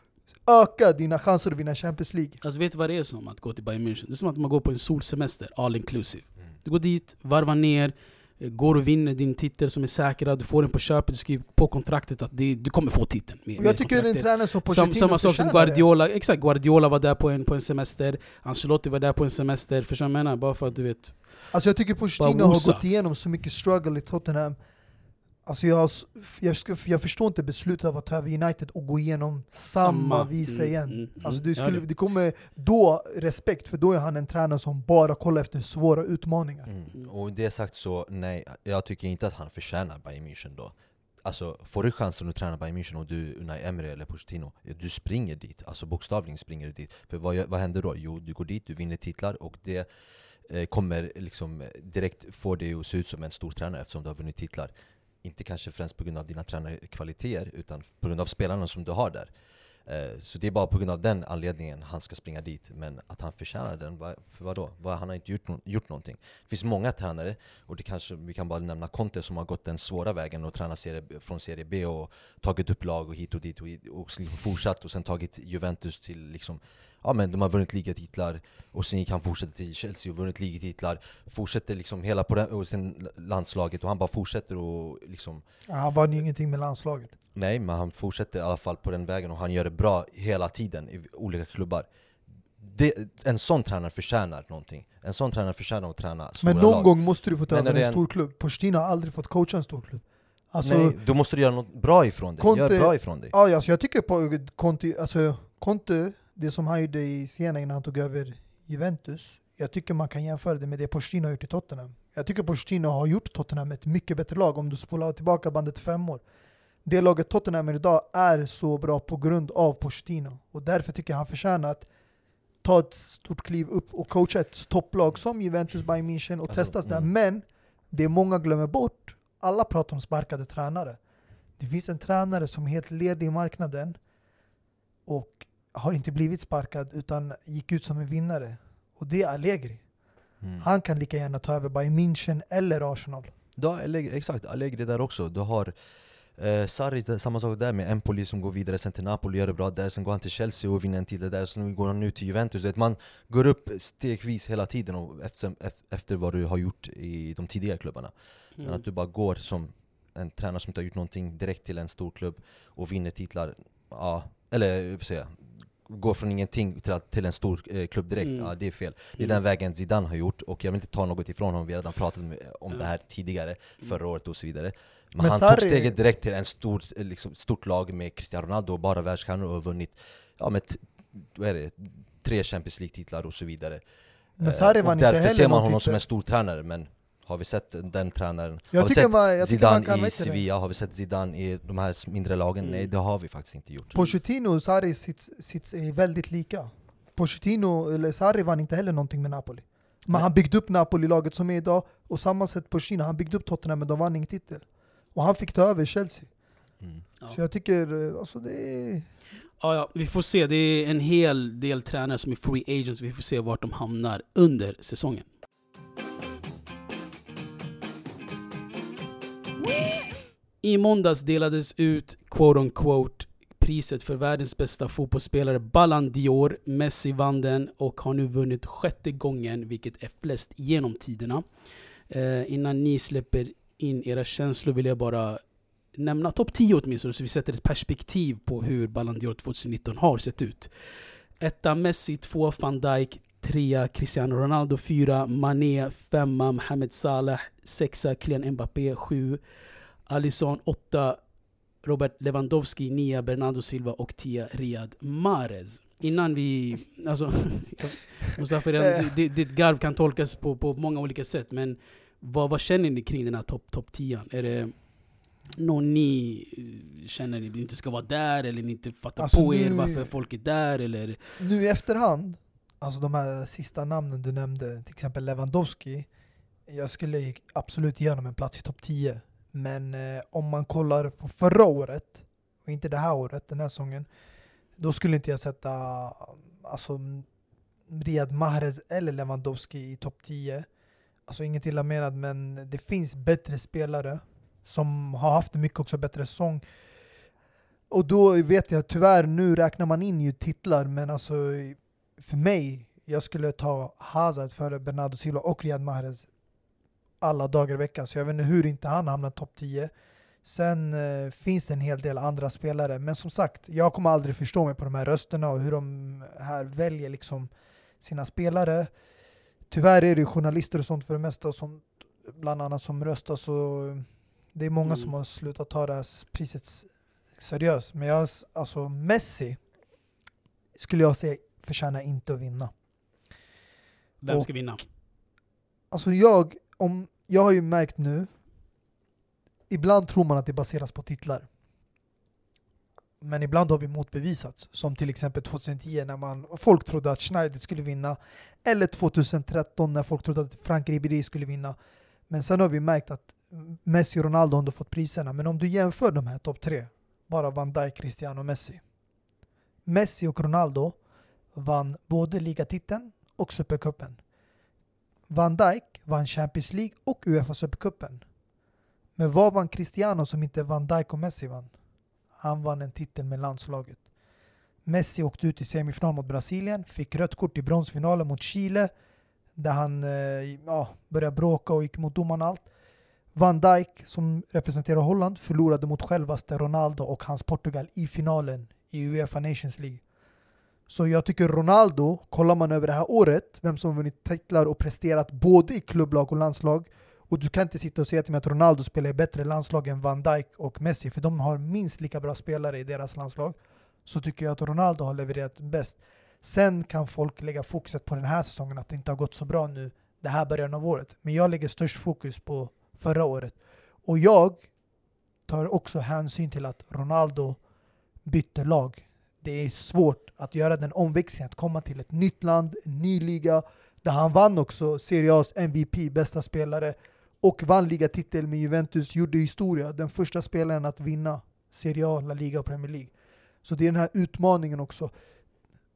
Speaker 2: öka dina chanser att vinna Champions League.
Speaker 1: Alltså vet du vad det är som att gå till Bayern München? Det är som att man går på en solsemester, all inclusive.
Speaker 3: Mm.
Speaker 1: Du går dit, varvar ner, går och vinner din titel som är säkrad, du får den på köpet, du skriver på kontraktet att det, du kommer få titeln. Med,
Speaker 2: jag tycker en
Speaker 1: kontraktet.
Speaker 2: tränare som Pochettino
Speaker 1: samma sak som
Speaker 2: förtjänar det.
Speaker 1: Guardiola, exakt Guardiola var där på en, på en semester, Ancelotti var där på en semester, förstår du vad jag menar? Bara för att du vet...
Speaker 2: Alltså jag tycker Pochettino har gått igenom så mycket struggle i Tottenham. Alltså jag, jag, ska, jag förstår inte beslutet av att ta över United och gå igenom samma, visa
Speaker 1: Mm,
Speaker 2: igen.
Speaker 1: mm, mm.
Speaker 2: Alltså du skulle,
Speaker 1: det-
Speaker 2: kommer då respekt, för då är han en tränare som bara kollar efter svåra utmaningar.
Speaker 3: Mm. Och det sagt så, nej, jag tycker inte att han förtjänar Bayern München då Alltså, får du chansen att träna Bayern München och du Unai Emery eller Pochettino, ja, du springer dit, alltså bokstavligen springer du dit För vad, vad händer då? Jo, du går dit, du vinner titlar och det eh, kommer liksom direkt få dig att se ut som en stor tränare eftersom du har vunnit titlar inte kanske främst på grund av dina tränarkvaliteter, utan på grund av spelarna som du har där eh, Så det är bara på grund av den anledningen han ska springa dit, men att han förtjänar den, för vadå? Han har inte gjort, no- gjort någonting Det finns många tränare, och det kanske vi kan bara nämna Conte som har gått den svåra vägen och tränat serie, från Serie B och tagit upp lag och hit och dit och, och fortsatt och sen tagit Juventus till liksom Ja men de har vunnit ligatitlar, och sen gick han fortsätter till Chelsea och vunnit ligatitlar Fortsätter liksom hela på den, och sen landslaget och han bara fortsätter och liksom
Speaker 2: Ja, Han vann ju ingenting med landslaget.
Speaker 3: Nej, men han fortsätter i alla fall på den vägen och han gör det bra hela tiden i olika klubbar det, En sån tränare förtjänar någonting En sån tränare förtjänar att träna stora
Speaker 2: Men någon
Speaker 3: lag
Speaker 2: gång måste du få ta över en
Speaker 3: en-
Speaker 2: stor klubb. Pochettino har aldrig fått coacha en stor klubb. Alltså,
Speaker 3: Nej, då måste du göra något bra ifrån dig,
Speaker 2: Conte-
Speaker 3: gör bra ifrån dig
Speaker 2: Ja, alltså jag tycker på Conte, alltså Conte, det som han gjorde i Siena innan han tog över Juventus, jag tycker man kan jämföra det med det Pochettino har gjort i Tottenham. Jag tycker Pochettino har gjort Tottenham ett mycket bättre lag om du spolar tillbaka bandet fem år. Det laget Tottenham är idag är så bra på grund av Pochettino. Och därför tycker jag han förtjänar att ta ett stort kliv upp och coacha ett topplag som Juventus, Bayern München och
Speaker 3: Alltså,
Speaker 2: testas där.
Speaker 3: mm.
Speaker 2: Men det många glömmer bort, alla pratar om sparkade tränare. Det finns en tränare som är helt ledig i marknaden och har inte blivit sparkad utan gick ut som en vinnare. Och det är Allegri.
Speaker 3: mm.
Speaker 2: Han kan lika gärna ta över Bayern München eller Arsenal.
Speaker 3: Allegri, exakt, Allegri där också. Du har eh, Sarri, samma sak där med Empoli som går vidare sen till Napoli gör det bra där, sen går han till Chelsea och vinner en titel där, sen går han nu till Juventus. Vet, man går upp stegvis hela tiden och efter, ef- efter vad du har gjort i de tidigare klubbarna. Men
Speaker 1: Mm.
Speaker 3: att du bara går som en tränare som inte har gjort någonting direkt till en stor klubb och vinner titlar, ja, eller hur säga Går från ingenting till, att, till en stor eh, klubb direkt,
Speaker 1: Mm.
Speaker 3: ja det är fel. Det är
Speaker 1: Mm.
Speaker 3: den vägen Zidane har gjort, och jag vill inte ta något ifrån honom, vi har redan pratat med, om
Speaker 1: Ja.
Speaker 3: det här tidigare, förra året och så vidare Men,
Speaker 2: Men
Speaker 3: han
Speaker 2: Sarri-
Speaker 3: tog steget direkt till en stor, eh, liksom, stort lag med Cristiano Ronaldo och bara världsstjärnor och har vunnit, ja med vad är det, tre Champions League-titlar och så vidare
Speaker 2: Men
Speaker 3: Eh,
Speaker 2: Sarri
Speaker 3: och
Speaker 2: vann inte
Speaker 3: därför ser man honom som en stor tränare, men har vi sett den tränaren?
Speaker 2: Jag
Speaker 3: har vi
Speaker 2: tycker
Speaker 3: sett
Speaker 2: man-
Speaker 3: Zidane
Speaker 2: kan
Speaker 3: i. Sevilla? Har vi sett Zidane i de här mindre lagen?
Speaker 1: Mm.
Speaker 3: Nej det har vi faktiskt inte gjort
Speaker 2: Pochettino och Sarri sits, sits är väldigt lika. Pochettino, eller Sarri vann inte heller någonting med Napoli. Men
Speaker 3: Nej.
Speaker 2: han byggde upp Napoli-laget som är idag, och samma sätt Pochettino, han byggde upp Tottenham men de vann ingen titel. Och han fick ta över Chelsea.
Speaker 3: mm.
Speaker 1: Ja.
Speaker 2: Så jag tycker, eh, alltså det är...
Speaker 1: Ja, ja, vi får se. Det är en hel del tränare som är free agents. Vi får se vart de hamnar under säsongen. I måndags delades ut quote on quote priset för världens bästa fotbollsspelare Ballon d'Or. Messi vann den och har nu vunnit sjätte gången, vilket är flest genom tiderna. Eh, innan ni släpper in era känslor vill jag bara nämna topp 10 åtminstone så vi sätter ett perspektiv på hur Ballon d'Or 2019 har sett ut. Etta Messi, två van Dijk, trea Cristiano Ronaldo, fyra Mané, femma Mohamed Salah, sexa Kylian Mbappé, sju Alisson, åtta Robert Lewandowski, nia Bernardo Silva och tia Riyad Mahrez. Innan vi... Alltså, Mustafa, redan- di- ditt garv kan tolkas på, på många olika sätt men vad, vad känner ni kring den här topp top 10? Är det någon ni eh, känner ni inte ska vara där eller ni inte fattar
Speaker 2: Alltså
Speaker 1: på er
Speaker 2: nu-
Speaker 1: varför folk är där? Eller?
Speaker 2: Nu i efterhand, alltså de här sista namnen du nämnde, till exempel Lewandowski, jag skulle absolut ge honom en plats i topp 10. Men eh, om man kollar på förra året, och inte det här året, den här säsongen, då skulle inte jag sätta alltså, Riyad Mahrez eller Lewandowski i topp 10. Alltså inget illa menat, men det finns bättre spelare som har haft en mycket också bättre säsong. Och då vet jag tyvärr, nu räknar man in ju titlar, men alltså för mig, jag skulle ta Hazard före Bernardo Silva och Riyad Mahrez alla dagar i veckan. Så jag vet inte hur inte han hamnar topp 10. Sen eh, finns det en hel del andra spelare, men som sagt, jag kommer aldrig förstå mig på de här rösterna och hur de här väljer liksom sina spelare. Tyvärr är det ju journalister och sånt för det mesta, som, bland annat som röstar, så det är många
Speaker 1: Mm.
Speaker 2: som har slutat ta det här priset seriöst. Men jag, alltså Messi skulle jag säga förtjänar inte att vinna.
Speaker 1: Vem
Speaker 2: Och-
Speaker 1: ska vinna?
Speaker 2: Alltså jag, om, jag har ju märkt nu, ibland tror man att det baseras på titlar. Men ibland har vi motbevisats. Som till exempel 2010 när man, folk trodde att Schneider skulle vinna. Eller 2013 när folk trodde att Frank Ribéry skulle vinna. Men sen har vi märkt att Messi och Ronaldo har fått priserna. Men om du jämför de här topp tre, bara Van Dijk, Cristiano och Messi. Messi och Ronaldo vann både ligatiteln och supercupen. Van Dijk vann Champions League och Uefa Supercupen. Men vad vann Cristiano som inte Van Dijk och Messi vann? Han vann en titel med landslaget. Messi åkte ut i semifinal mot Brasilien, fick rött kort i bronsfinalen mot Chile där han eh, ja, började bråka och gick mot domaren och allt. Van Dijk, som representerar Holland, förlorade mot självaste Ronaldo och hans Portugal i finalen i Uefa Nations League. Så jag tycker Ronaldo, kollar man över det här året, vem som vunnit titlar och presterat både i klubblag och landslag, och du kan inte sitta och säga till mig att Ronaldo spelar i bättre landslag än Van Dijk och Messi, för de har minst lika bra spelare i deras landslag, så tycker jag att Ronaldo har levererat bäst. Sen kan folk lägga fokuset på den här säsongen, att det inte har gått så bra nu, det här början av året. Men jag lägger störst fokus på förra året. Och jag tar också hänsyn till att Ronaldo bytte lag. Det är svårt att göra den omväxlingen, att komma till ett nytt land, en ny liga, där han vann också Serie A's MVP, bästa spelare, och vann ligatitel med Juventus, gjorde historia, den första spelaren att vinna Serie A, La Liga och Premier League. Så det är den här utmaningen också.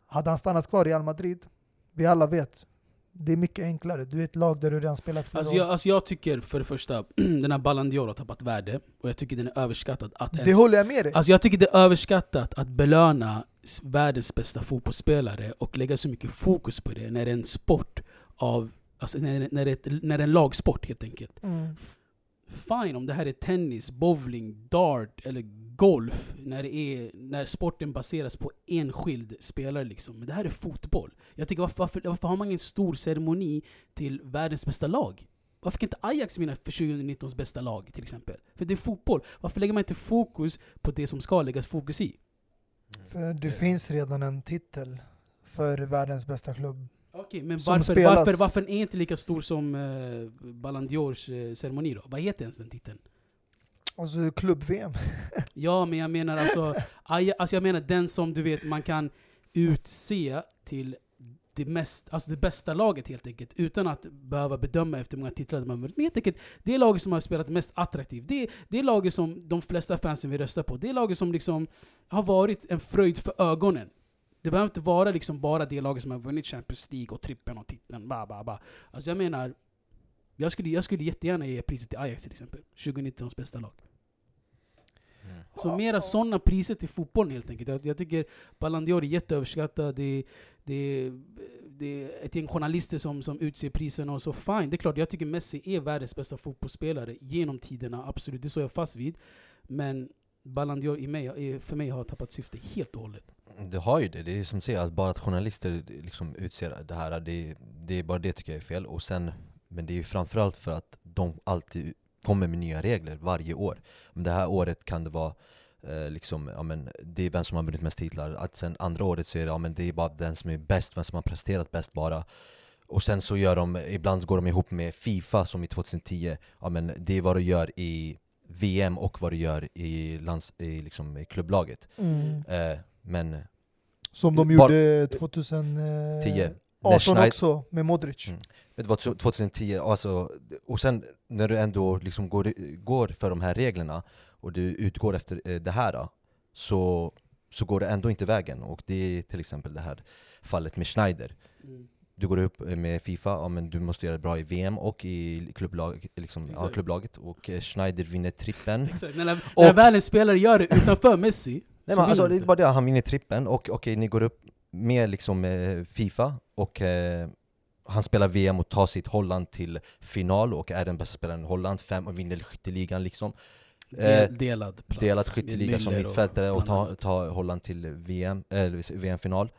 Speaker 2: Hade han stannat kvar i Real Madrid, vi alla vet, det är mycket enklare. Du är ett lag där du redan spelat flera
Speaker 1: Alltså
Speaker 2: år.
Speaker 1: jag, alltså jag tycker för det första, den här Ballon d'Or har tappat värde, och jag tycker den är överskattad att
Speaker 2: Det
Speaker 1: ens...
Speaker 2: håller jag med dig.
Speaker 1: Alltså jag tycker det är överskattat att belöna världens bästa fotbollsspelare och lägga så mycket fokus på det när det är en sport av... Alltså när, när, det, när det är en lagsport helt enkelt.
Speaker 2: Mm.
Speaker 1: Fine om det här är tennis, bowling, dart eller golf, när, det är, när sporten baseras på enskild spelare liksom. Men det här är fotboll. Jag tycker varför, varför, varför har man ingen stor ceremoni till världens bästa lag? Varför kan inte Ajax vinna för 2019s bästa lag till exempel? För det är fotboll. Varför lägger man inte fokus på det som ska läggas fokus i?
Speaker 2: För det finns redan en titel för världens bästa klubb.
Speaker 1: Okej, men
Speaker 2: Som
Speaker 1: varför,
Speaker 2: spelas-
Speaker 1: varför, varför är den inte lika stor som eh, Ballon d'Ors eh, ceremoni då? Vad heter ens den titeln?
Speaker 2: Alltså klubb-VM.
Speaker 1: Ja, men jag menar alltså, alltså jag menar den som du vet man kan utse till det, mest, alltså det bästa laget helt enkelt, utan att behöva bedöma efter hur många titlar de har vunnit. Men helt enkelt, det är laget som har spelat mest attraktivt. Det, det är laget som de flesta fansen vill rösta på. Det är laget som liksom har varit en fröjd för ögonen. Det behöver inte vara liksom bara det laget som har vunnit Champions League och trippen och titeln. Bah, bah, bah. Alltså jag menar, jag skulle, jag skulle jättegärna ge priset till Ajax till exempel. 2019s bästa lag. Så mera sådana priser till fotbollen helt enkelt. Jag, jag tycker Ballon d'Or är jätteöverskattat. Det, det, det är ett gäng journalister som, som utser priserna och så fine. Det är klart, jag tycker Messi är världens bästa fotbollsspelare genom tiderna. Absolut, det står jag fast vid. Men Ballon d'Or i mig, för mig har tappat syfte helt och hållet.
Speaker 3: Du har ju det, det är som säger att bara att journalister liksom utser det här, det, det är bara det tycker jag är fel. Och sen, men det är ju framförallt för att de alltid kommer med nya regler varje år. Men det här året kan det vara eh, liksom, ja, men det är vem som har vunnit mest titlar. Att sen andra året så är det, ja, men det är bara den som är bäst, vem som har presterat bäst bara. Och sen så gör de, ibland går de ihop med Fifa som i 2010, ja men det är vad du gör i VM och vad du gör i, lands, i, liksom, i klubblaget. Eh, men
Speaker 2: Som de
Speaker 3: Bara-
Speaker 2: gjorde 2010.
Speaker 3: 10. när
Speaker 2: 18
Speaker 3: Schneider-
Speaker 2: också med Modric.
Speaker 3: Mm. Vet du vad, 2010, alltså, och sen när du ändå liksom går, går för de här reglerna och du utgår efter eh, det här då, så, så går det ändå inte vägen. Och det är till exempel det här fallet med Schneider.
Speaker 1: Mm.
Speaker 3: Du går upp med Fifa, ja, men du måste göra det bra i VM och i klubblag, liksom, ja, klubblaget. Och eh, Schneider vinner trippen.
Speaker 1: Exakt. När,
Speaker 3: Och-
Speaker 1: när väl en spelare gör det utanför Messi,
Speaker 3: Nej,
Speaker 1: så
Speaker 3: men alltså, det är bara det, han vinner trippen och okej, ni går upp med liksom eh, Fifa och eh, han spelar VM och tar sitt Holland till final och är den bästa spelaren i Holland, fem och vinner skytteligan liksom. Eh,
Speaker 1: Del, delad plats.
Speaker 3: Delat
Speaker 1: med
Speaker 3: skytteliga som mittfältare och
Speaker 1: bland
Speaker 3: tar ta Holland till VM, eller VM-final.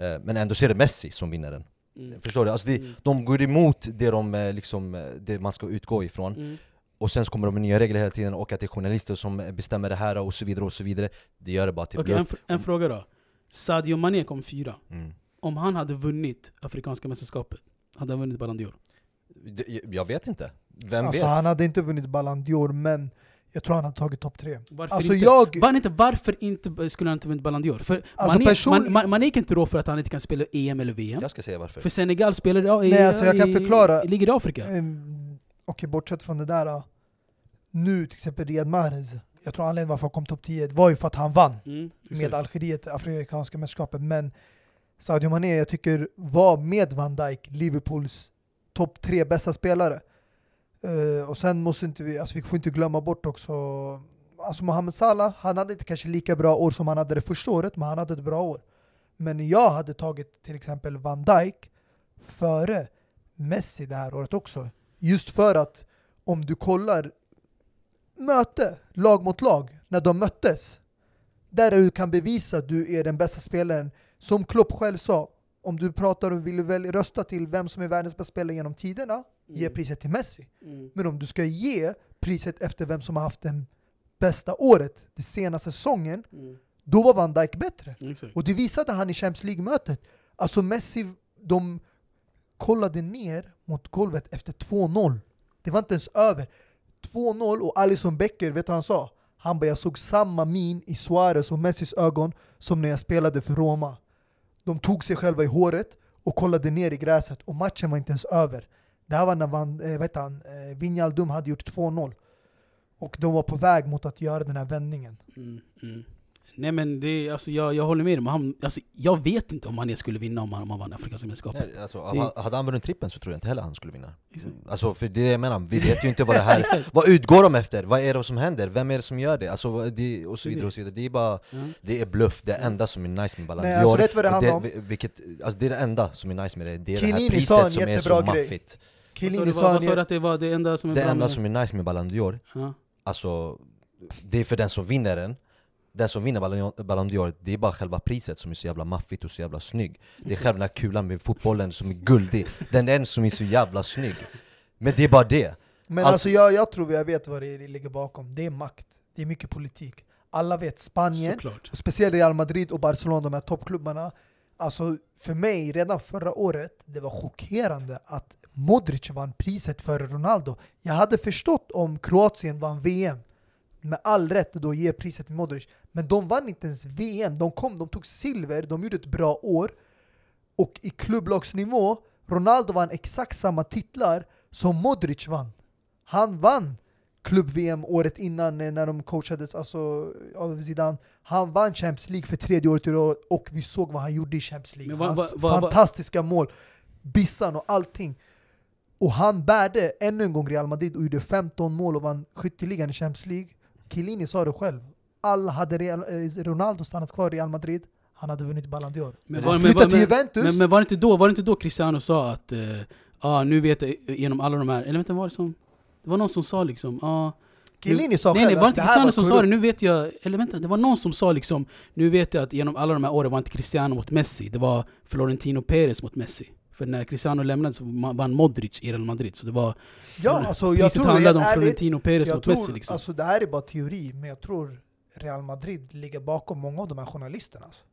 Speaker 3: Eh, men ändå så är det Messi som vinner den.
Speaker 1: Mm.
Speaker 3: Förstår du? Alltså det,
Speaker 1: Mm.
Speaker 3: de går emot det, de, eh, liksom, eh, det man ska utgå ifrån.
Speaker 1: Mm.
Speaker 3: Och sen så kommer de med nya regler hela tiden och att det är journalister som bestämmer det här och så vidare och så vidare. Det gör det bara till
Speaker 1: en,
Speaker 3: bluff.
Speaker 1: fr- en fråga då. Sadio Mané kom fyra.
Speaker 3: Mm.
Speaker 1: Om han hade vunnit Afrikanska mästerskapet, hade han vunnit Ballon d'Or?
Speaker 3: Jag vet inte. Vem
Speaker 2: Alltså
Speaker 3: vet?
Speaker 2: han hade inte vunnit Ballon d'Or, men jag tror han hade tagit topp tre.
Speaker 1: Varför
Speaker 2: Alltså
Speaker 1: inte?
Speaker 2: jag...
Speaker 1: Var inte, varför inte skulle han inte vunnit Ballon d'Or? För
Speaker 2: Alltså
Speaker 1: Mané,
Speaker 2: person-
Speaker 1: man, man, Mané kan inte rå för att han inte kan spela EM eller VM.
Speaker 3: Jag ska säga varför.
Speaker 1: För Senegal spelar ja, i,
Speaker 2: Nej, alltså jag kan
Speaker 1: i,
Speaker 2: förklara.
Speaker 1: ligger i Afrika.
Speaker 2: Ehm, Okej, bortsett från det där. Nu till exempel Riyad Mahrez. Jag tror anledningen varför han kom topp 10 var ju för att han vann
Speaker 1: Mm,
Speaker 2: med. Algeriet, Afrikanska mästerskapet. Men Sadio Mané, jag tycker, var med Van Dijk Liverpools topp tre bästa spelare. Eh, och sen måste inte vi, alltså vi får inte glömma bort också, alltså Mohamed Salah, han hade inte kanske lika bra år som han hade det första året, men han hade ett bra år. Men jag hade tagit till exempel Van Dijk före Messi det här året också. Just för att om du kollar möte, lag mot lag, när de möttes, där du kan bevisa att du är den bästa spelaren. Som Klopp själv sa, om du pratar och vill väl rösta till vem som är världens bästa spelare genom tiderna, ge
Speaker 1: Mm.
Speaker 2: priset till Messi.
Speaker 1: Mm.
Speaker 2: Men om du ska ge priset efter vem som har haft det bästa året, den senaste säsongen,
Speaker 1: Mm.
Speaker 2: då var Van Dijk bättre.
Speaker 1: Exakt.
Speaker 2: Och det visade han i Champions League-mötet. Alltså Messi, de kollade ner mot golvet efter 2-0. Det var inte ens över. 2-0 och Alisson Becker, vet du vad han sa? Han bara, jag såg samma min i Suarez och Messis ögon som när jag spelade för Roma. De tog sig själva i håret och kollade ner i gräset och matchen var inte ens över. Det här var när Van, eh, vet han, eh, hade gjort 2-0. Och de var på väg mot att göra den här vändningen.
Speaker 1: Mm, mm. Nej men det, är- alltså, jag, jag håller med dig, han, alltså, jag vet inte om Mané skulle vinna om han, om han vann Afrikanska mästerskapet.
Speaker 3: Nej, alltså,
Speaker 1: Det-
Speaker 3: Hade han vunnit trippen så tror jag inte heller han skulle vinna.
Speaker 1: Exakt.
Speaker 3: Alltså för det jag menar, vi vet ju inte vad det här. Vad utgår de efter? Vad är det som händer? Vem är det som gör det? Alltså, det och så
Speaker 1: Det är
Speaker 3: vidare
Speaker 1: det.
Speaker 3: och så vidare. Det är bara,
Speaker 1: Ja.
Speaker 3: det är bluff, det enda som är nice med Ballon
Speaker 2: Nej,
Speaker 3: d'Or
Speaker 2: alltså vet du vad det handlar om?
Speaker 3: det, vilket, alltså det är det enda som är nice med det, det är det
Speaker 2: Chiellini
Speaker 3: här priset som är så
Speaker 2: grej.
Speaker 3: maffigt
Speaker 1: Vad sa vad, sa du att det var det enda som är
Speaker 3: Det enda
Speaker 1: med...
Speaker 3: som är nice med Ballon d'Or,
Speaker 1: Ja.
Speaker 3: alltså det är för den som vinner den den som vinner Ballon d'Or, det är bara själva priset som är så jävla maffigt och så jävla snygg Det är själva den här kulan med fotbollen som är guldig, den är den som är så jävla snygg Men det är bara det
Speaker 2: Men
Speaker 3: Alltså-
Speaker 2: alltså jag, jag tror jag vet vad det ligger bakom. Det är makt. Det är mycket politik. Alla vet Spanien,
Speaker 1: Såklart.
Speaker 2: och speciellt Real Madrid och Barcelona, de här toppklubbarna. Alltså för mig, redan förra året, det var chockerande att Modric vann priset före Ronaldo. Jag hade förstått om Kroatien vann VM, med all rätt då ge priset till Modric. Men de vann inte ens VM, de kom, de tog silver, de gjorde ett bra år. Och i klubblagsnivå, Ronaldo vann exakt samma titlar som Modric vann. Han vann klubb-VM året innan eh, när de coachades alltså, av Zidane. Han vann Champions League för tredje året i rad och vi såg vad han gjorde i Champions League.
Speaker 1: Vad-
Speaker 2: Hans
Speaker 1: vad- vad-
Speaker 2: fantastiska mål, bissan och allting. Och han bärde ännu en gång Real Madrid och gjorde 15 mål och vann skytteligan i Champions League. Chiellini sa det själv. Alla hade Real, eh, Ronaldo stannat kvar i Real Madrid, han hade vunnit Ballon d'Or.
Speaker 1: Men, men,
Speaker 2: till
Speaker 1: men,
Speaker 2: Juventus,
Speaker 1: men, men var, det inte då, var det inte då Cristiano sa att eh, ah, nu vet jag genom alla de här, eller vänta, var det som... Det var någon som sa liksom, ah,
Speaker 2: Chiellini sa
Speaker 1: Nej
Speaker 2: själv
Speaker 1: nej, var inte Cristiano
Speaker 2: var
Speaker 1: som sa det? Nu vet jag, eller vänta, det var någon som sa liksom Nu vet jag att genom alla de här åren var inte Cristiano mot Messi, det var Florentino Perez mot Messi För när Cristiano lämnade så vann Modric i Real Madrid, så det var
Speaker 2: Ja, alltså, jag
Speaker 1: Priset
Speaker 2: tror
Speaker 1: handlade om
Speaker 2: ärligt,
Speaker 1: Florentino Perez
Speaker 2: jag
Speaker 1: mot
Speaker 2: tror,
Speaker 1: Messi liksom
Speaker 2: alltså, det här är bara teori, men jag tror Real Madrid ligger bakom många av de här journalisterna. Alltså.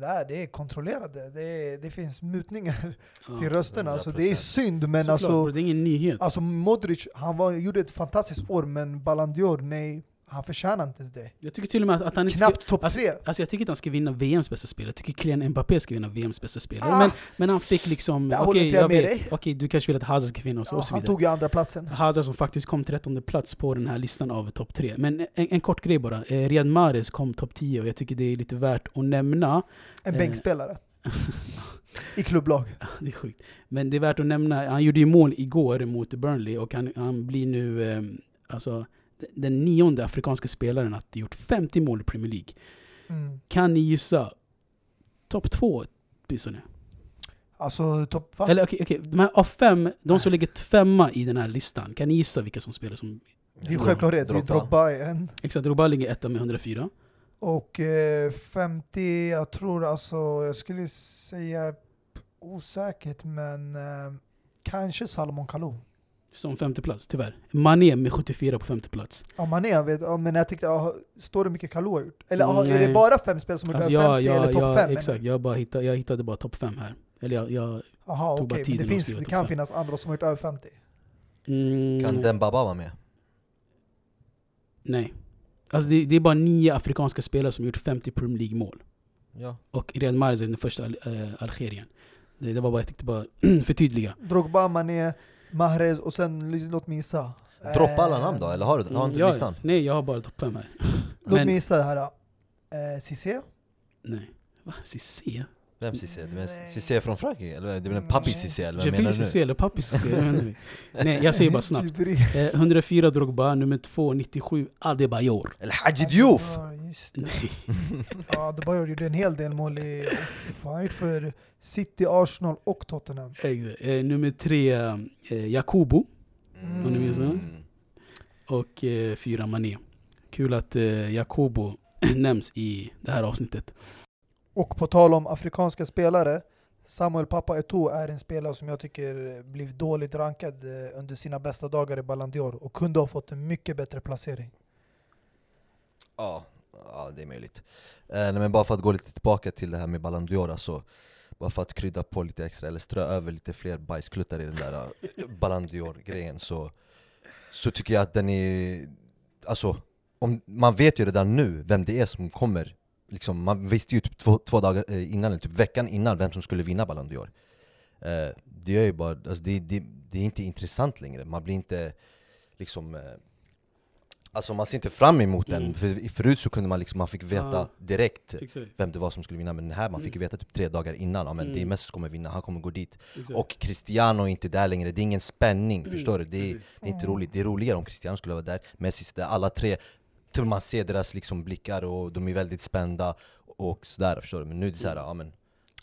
Speaker 2: Det, här, det är kontrollerade, det, är, det finns mutningar
Speaker 1: Ja.
Speaker 2: till rösterna. Alltså, det är
Speaker 3: 100%.
Speaker 2: synd, men
Speaker 1: Såklart,
Speaker 2: alltså,
Speaker 1: det är ingen nyhet
Speaker 2: alltså Modric han var, gjorde ett fantastiskt år, men Ballon d'Or, nej. Han förtjänar inte det.
Speaker 1: Jag tycker till och med att, att han inte
Speaker 2: Knappt topp
Speaker 1: alltså-
Speaker 2: tre.
Speaker 1: Alltså jag tycker inte han ska vinna VMs bästa spelare, jag tycker Kylian Mbappé ska vinna VMs bästa spelare.
Speaker 2: Ah.
Speaker 1: Men, men han fick liksom, okej
Speaker 2: inte jag
Speaker 1: jag
Speaker 2: med
Speaker 1: vet, okej du kanske vill att Hazard ska vinna och
Speaker 2: Ja,
Speaker 1: och så
Speaker 2: han
Speaker 1: vidare.
Speaker 2: tog ju andra platsen.
Speaker 1: Hazard som faktiskt kom 13 plats på den här listan av topp tre. Men en, en kort grej bara, eh, Riyad Mahrez kom topp 10 och jag tycker det är lite värt att nämna.
Speaker 2: En
Speaker 1: Eh.
Speaker 2: bänkspelare. I klubblag.
Speaker 1: det är sjukt. Men det är värt att nämna, han gjorde ju mål igår mot Burnley och han, han blir nu eh, alltså, den nionde afrikanska spelaren att gjort 50 mål i Premier League.
Speaker 2: Mm.
Speaker 1: Kan ni gissa? Topp två åtminstone.
Speaker 2: Alltså topp...
Speaker 1: Eller okej, okej, de här av fem, de som ligger femma i den här listan, kan ni gissa vilka som spelar som...
Speaker 2: Det är självklarhet. Det är Drogba är en.
Speaker 1: Exakt, Drogba ligger etta med 104.
Speaker 2: Och eh, 50, jag tror alltså, jag skulle säga osäkert men eh, kanske Salomon Kalou.
Speaker 1: Som femte plats, tyvärr. Mané med 74 på femte plats.
Speaker 2: Ja Mané, jag vet, ja, men jag tyckte, ja, står det mycket Kalou har gjort? Eller ja, är det bara fem spel som gjort
Speaker 1: Alltså,
Speaker 2: över
Speaker 1: jag,
Speaker 2: 50
Speaker 1: jag,
Speaker 2: eller topp 5?
Speaker 1: exakt, jag, bara hittade, jag hittade bara topp fem här. Eller jag... jag
Speaker 2: Jaha
Speaker 1: tog bara
Speaker 2: okej, men
Speaker 1: tiden
Speaker 2: det, finns, det kan
Speaker 1: fem.
Speaker 2: finnas andra som har gjort över 50.
Speaker 1: mm,
Speaker 3: Kan den Baba vara med?
Speaker 1: Nej. Alltså det, det är bara nio afrikanska spelare som gjort 50 Premier League-mål.
Speaker 3: Ja.
Speaker 1: Och Riyad Mahrez är den första al äh, Algerien. Det, det var bara, jag tyckte bara förtydliga.
Speaker 2: Drogba, Mané, Mahrez och sen, låt mig gissa.
Speaker 3: Droppa alla
Speaker 2: Eh,
Speaker 3: namn då, eller har du, har inte
Speaker 1: Ja,
Speaker 3: listan?
Speaker 1: Nej, jag har bara topp fem här.
Speaker 2: Låt mig gissa här. Eh, Cissé?
Speaker 1: Nej. Va? Cissé?
Speaker 3: Vem Cissé? Du menar
Speaker 2: Nej.
Speaker 3: Cissé från Frankrike? Eller det är väl en. Papi Cissé? Eller vad menar du
Speaker 1: Cissé eller Papi Cissé? Jag. Nej, jag säger bara snabbt. Eh, 104 Drogba, nummer 2, 97 Adebayor.
Speaker 3: Eller Hadji Diouf!
Speaker 2: Ja, just det. Ja, Adebayor gjorde en hel del mål i... Gjort för City, Arsenal och Tottenham.
Speaker 1: Exakt. Eh, nummer 3 eh, Jakubo.
Speaker 2: Om
Speaker 1: ni minns? Och eh, fyra Mané. Kul att eh, Jakobo nämns i det här avsnittet.
Speaker 2: Och på tal om afrikanska spelare, Samuel Papa Eto'o är en spelare som jag tycker blev dåligt rankad eh, under sina bästa dagar i Ballon d'Or och kunde ha fått en mycket bättre placering.
Speaker 3: Ja, ja det är möjligt. Eh, nej, men bara för att gå lite tillbaka till det här med Ballon d'Or alltså, bara för att krydda på lite extra, eller strö över lite fler bajskluttar i den där eh, Ballon d'Or-grejen så, så tycker jag att den är... Alltså, om, man vet ju redan nu vem det är som kommer liksom, Man visste ju typ två, två dagar eh, innan, eller typ veckan innan, vem som skulle vinna Ballon d'Or. Eh, Det är ju bara, alltså, det, det, det är inte intressant längre, man blir inte liksom eh, Alltså man ser inte fram emot den,
Speaker 1: Mm.
Speaker 3: för förut så kunde man liksom, man fick veta
Speaker 1: Ja.
Speaker 3: direkt
Speaker 1: Exakt.
Speaker 3: vem det var som skulle vinna, men här man fick ju veta typ tre dagar innan, ja men det är
Speaker 1: Mm.
Speaker 3: Messi som kommer vinna, han kommer gå dit
Speaker 1: exakt.
Speaker 3: Och Cristiano är inte där längre, det är ingen spänning,
Speaker 1: Mm,
Speaker 3: förstår du? Det är, det är inte roligt, det är roligare om Cristiano skulle vara där, Messi där, alla tre till man ser deras liksom blickar och de är väldigt spända och sådär, förstår du? Men nu är det såhär, ja men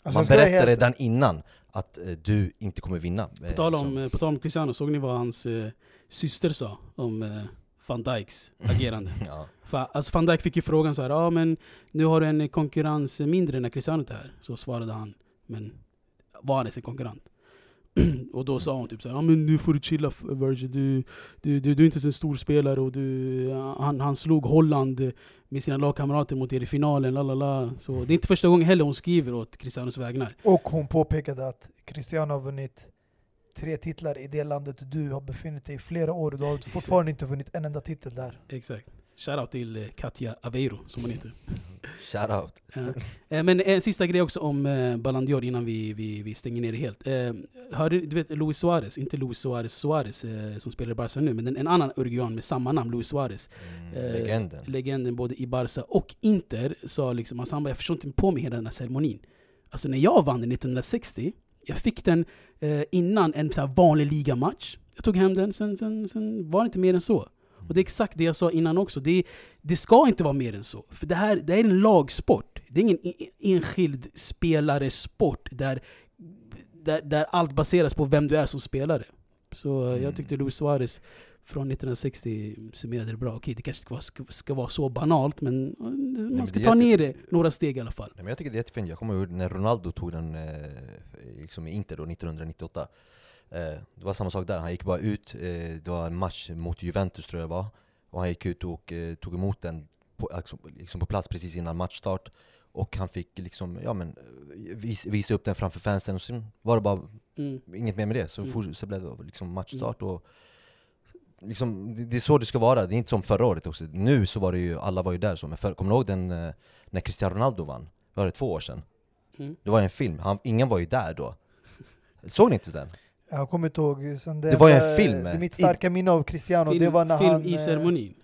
Speaker 2: Alltså,
Speaker 3: Man berättar
Speaker 2: helt-
Speaker 3: redan innan att eh, du inte kommer vinna eh,
Speaker 1: På tal,
Speaker 3: liksom.
Speaker 1: om, eh, på tal om Cristiano, såg ni vad hans eh, syster sa om eh, van Dijks agerande?
Speaker 3: ja.
Speaker 1: För, alltså van Dijk fick ju frågan så här, ja men nu har du en konkurrens mindre när Cristiano är här. Så svarade han, men var han ens en konkurrent? och då sa hon typ så här, ja men nu får du chilla Virgil, du, du, du, du är inte så en stor spelare och du, han, han slog Holland med sina lagkamrater mot er i finalen, lalala. Så det är inte första gången heller hon skriver åt Cristianos vägnar.
Speaker 2: Och hon påpekade att Cristiano har vunnit tre titlar i det landet du har befunnit dig i flera år och du har fortfarande inte vunnit en enda titel där.
Speaker 1: Exakt. Shoutout till eh, Katja Aveiro, som hon heter.
Speaker 3: Shoutout
Speaker 1: Ja. Eh, Men en sista grej också om eh, Ballon d'Or innan vi, vi, vi stänger ner det helt. Eh, hörde, du vet Luis Suarez, inte Luis Suarez Suarez eh, som spelar i Barca nu, men en, annan Uruguayan med samma namn, Luis Suarez.
Speaker 3: mm,
Speaker 1: Eh,
Speaker 3: Legenden
Speaker 1: Legenden både i Barca och Inter sa liksom, alltså han bara, jag förstår inte på mig hela den här ceremonin. Alltså när jag vann den 1960, jag fick den eh, innan en så vanlig ligamatch. Jag tog hem den, sen, sen, sen var det inte mer än så. Och det är exakt det jag sa innan också. Det, det ska inte vara mer än så. För det här det är en lagsport. Det är ingen e- enskild spelare-sport där, där, där allt baseras på vem du är som spelare. Så eh,
Speaker 3: Mm.
Speaker 1: jag tyckte Luis Suarez från 1960 summerade det bra. Okej, det kanske ska vara, ska, ska vara så banalt, men eh,
Speaker 3: men
Speaker 1: man ska
Speaker 3: det är
Speaker 1: ta ner det några steg i alla fall.
Speaker 3: Nej, men jag tycker det är jättefint, jag kommer ihåg när Ronaldo tog den eh, liksom i Inter då, 1998 eh, Det var samma sak där, han gick bara ut, eh, det var en match mot Juventus tror jag det var Och han gick ut och eh, tog emot den på, alltså, liksom på plats precis innan matchstart Och han fick liksom, ja men, eh, vis, visa upp den framför fansen och sen var det bara
Speaker 1: Mm.
Speaker 3: inget mer med det Så,
Speaker 1: Mm.
Speaker 3: så blev det liksom matchstart och liksom, det, det är så det ska vara, det är inte som förra året också. Nu så var det ju, alla var ju där så, men för, kommer du ihåg den eh, när Cristiano Ronaldo vann? Var det två år sedan?
Speaker 1: Mm.
Speaker 3: Det var en film, Han, ingen var ju där då. Såg ni inte den?
Speaker 2: Jag kommer inte ihåg. sen
Speaker 3: Det var ju en film.
Speaker 2: Det mitt starka minne av Cristiano,
Speaker 1: Film,
Speaker 2: det var när
Speaker 1: film
Speaker 2: han...
Speaker 1: i
Speaker 2: eh,
Speaker 1: ceremonin.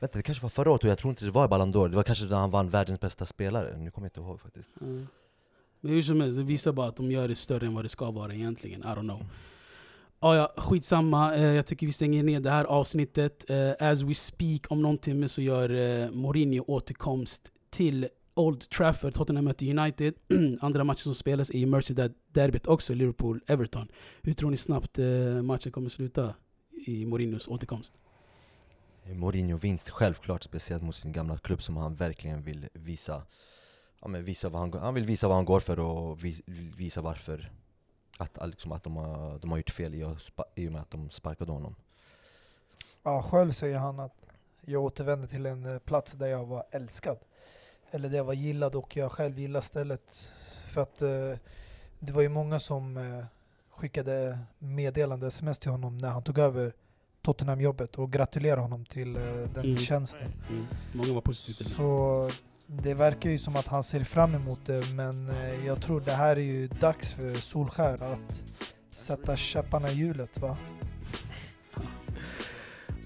Speaker 3: Vänta, det kanske var förra året och jag tror inte det var Ballon d'Or, det var kanske när han vann världens bästa spelare, nu kommer jag inte ihåg faktiskt.
Speaker 1: Mm. Men hur som helst, det visar bara att de gör det större än vad det ska vara egentligen. I don't know. Ah, ja, skitsamma. Eh, jag tycker vi stänger ner det här avsnittet. Eh, as we speak, om någon timme så gör eh, Mourinho återkomst till Old Trafford. Tottenham möter United. Andra matchen som spelas är Merseyside-derbyt också, Liverpool-Everton. Hur tror ni snabbt eh, matchen kommer sluta i Mourinhos återkomst?
Speaker 3: Eh, Mourinho-vinst, självklart, speciellt mot sin gamla klubb som han verkligen vill visa ja, men visa vad han, han vill visa vad han går för och vis, visa varför att, liksom, att de, har, de har gjort fel i, i och med att de sparkade honom.
Speaker 2: Ja, själv säger han att jag återvände till en eh, plats där jag var älskad. Eller där jag var gillad och jag själv gillade stället. För att eh, det var ju många som eh, skickade meddelande, sms till honom när han tog över Tottenham-jobbet och gratulerade honom till eh, den
Speaker 1: Mm.
Speaker 2: tjänsten.
Speaker 1: Mm. Många var positiva.
Speaker 2: Så det verkar ju som att han ser fram emot det men eh, jag tror det här är ju dags för Solskär att sätta käpparna i hjulet va?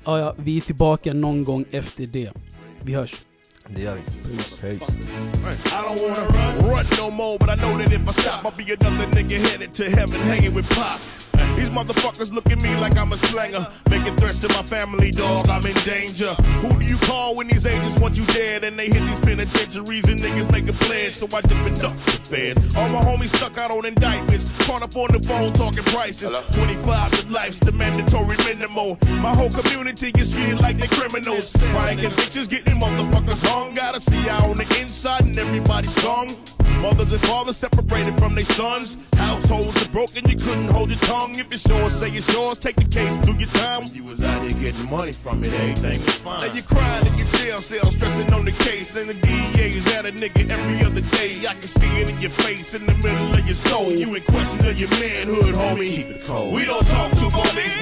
Speaker 1: Ah, ja, vi är tillbaka någon gång efter det. Vi hörs.
Speaker 3: Det gör vi.
Speaker 1: Peace.
Speaker 3: Hej.
Speaker 5: I don't wanna run no more, but I know that if I stop, I'll be another nigga headed to heaven hanging with Pop. These motherfuckers look at me like I'm a slanger, making threats to my family, dog. I'm in danger. Who do you call when these agents want you dead and they hit these penitentiaries and niggas make a pledge? So I dip and duck the fed. All my homies stuck out on indictments, caught up on the phone talking prices. 25 to life's the mandatory minimum. My whole community gets treated like they criminals. Crying convictions, getting motherfuckers hung. Gotta see how on the inside and everybody's song. Mothers and fathers separated from their sons. Households are broken, you couldn't hold your tongue. If it's yours, say it's yours. Take the case, do your time. You was out here getting money from it, everything was fine. Now you're crying in your jail cell, stressing on the case. And the DEA is at a nigga every other day. I can see it in your face, in the middle of your soul. You in question of your manhood, homie. Keep it cold. We don't talk to police, we don't make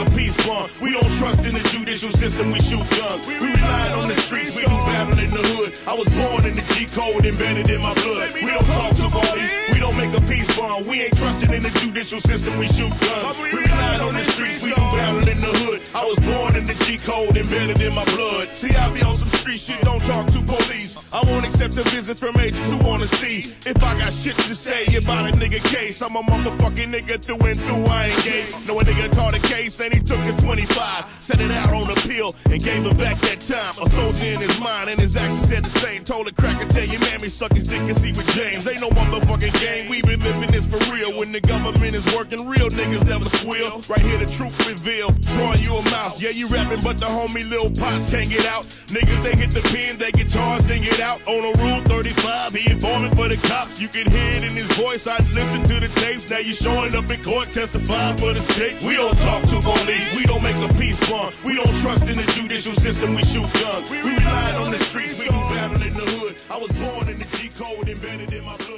Speaker 5: a peace bond. We don't trust in the judicial system, we shoot guns. We rely on the streets, we do battle in the hood. I was born in the G code, embedded in my blood. We don't talk to police, we don't make a peace bond. We ain't trusting in the judicial system, we shoot guns. We rely on the streets, we do battle in the hood. I was born in the G code, embedded in my blood. See, I be on some street shit, don't talk to police. I won't accept a visit from agents who wanna see if I got shit to say about a nigga case. I'm a motherfucking nigga through and through, I ain't gay. No, a nigga caught a case and he took his 25, set it out on appeal and gave him back that time. A soldier in his mind and his actions said the same. Told a cracker, tell your mammy suck his dick and see with James. Ain't no motherfucking game, we been living this for real. When the government is working, real niggas never squeal. Right here, the truth revealed. Drawing you a mouse, yeah, you rapping, but the homie Lil Pots can't get out. Niggas, they hit the pen, they get charged, they get out. On a rule 35, he informing for the cops. You can hear it in his voice, I listen to the tapes. Now you showing up in court, testifying for the state. We don't talk to police, we don't make a peace bond. We don't trust in the judicial system, we shoot guns. We rely on the streets, we do battle in the hood. I was born in the G code, embedded in my blood.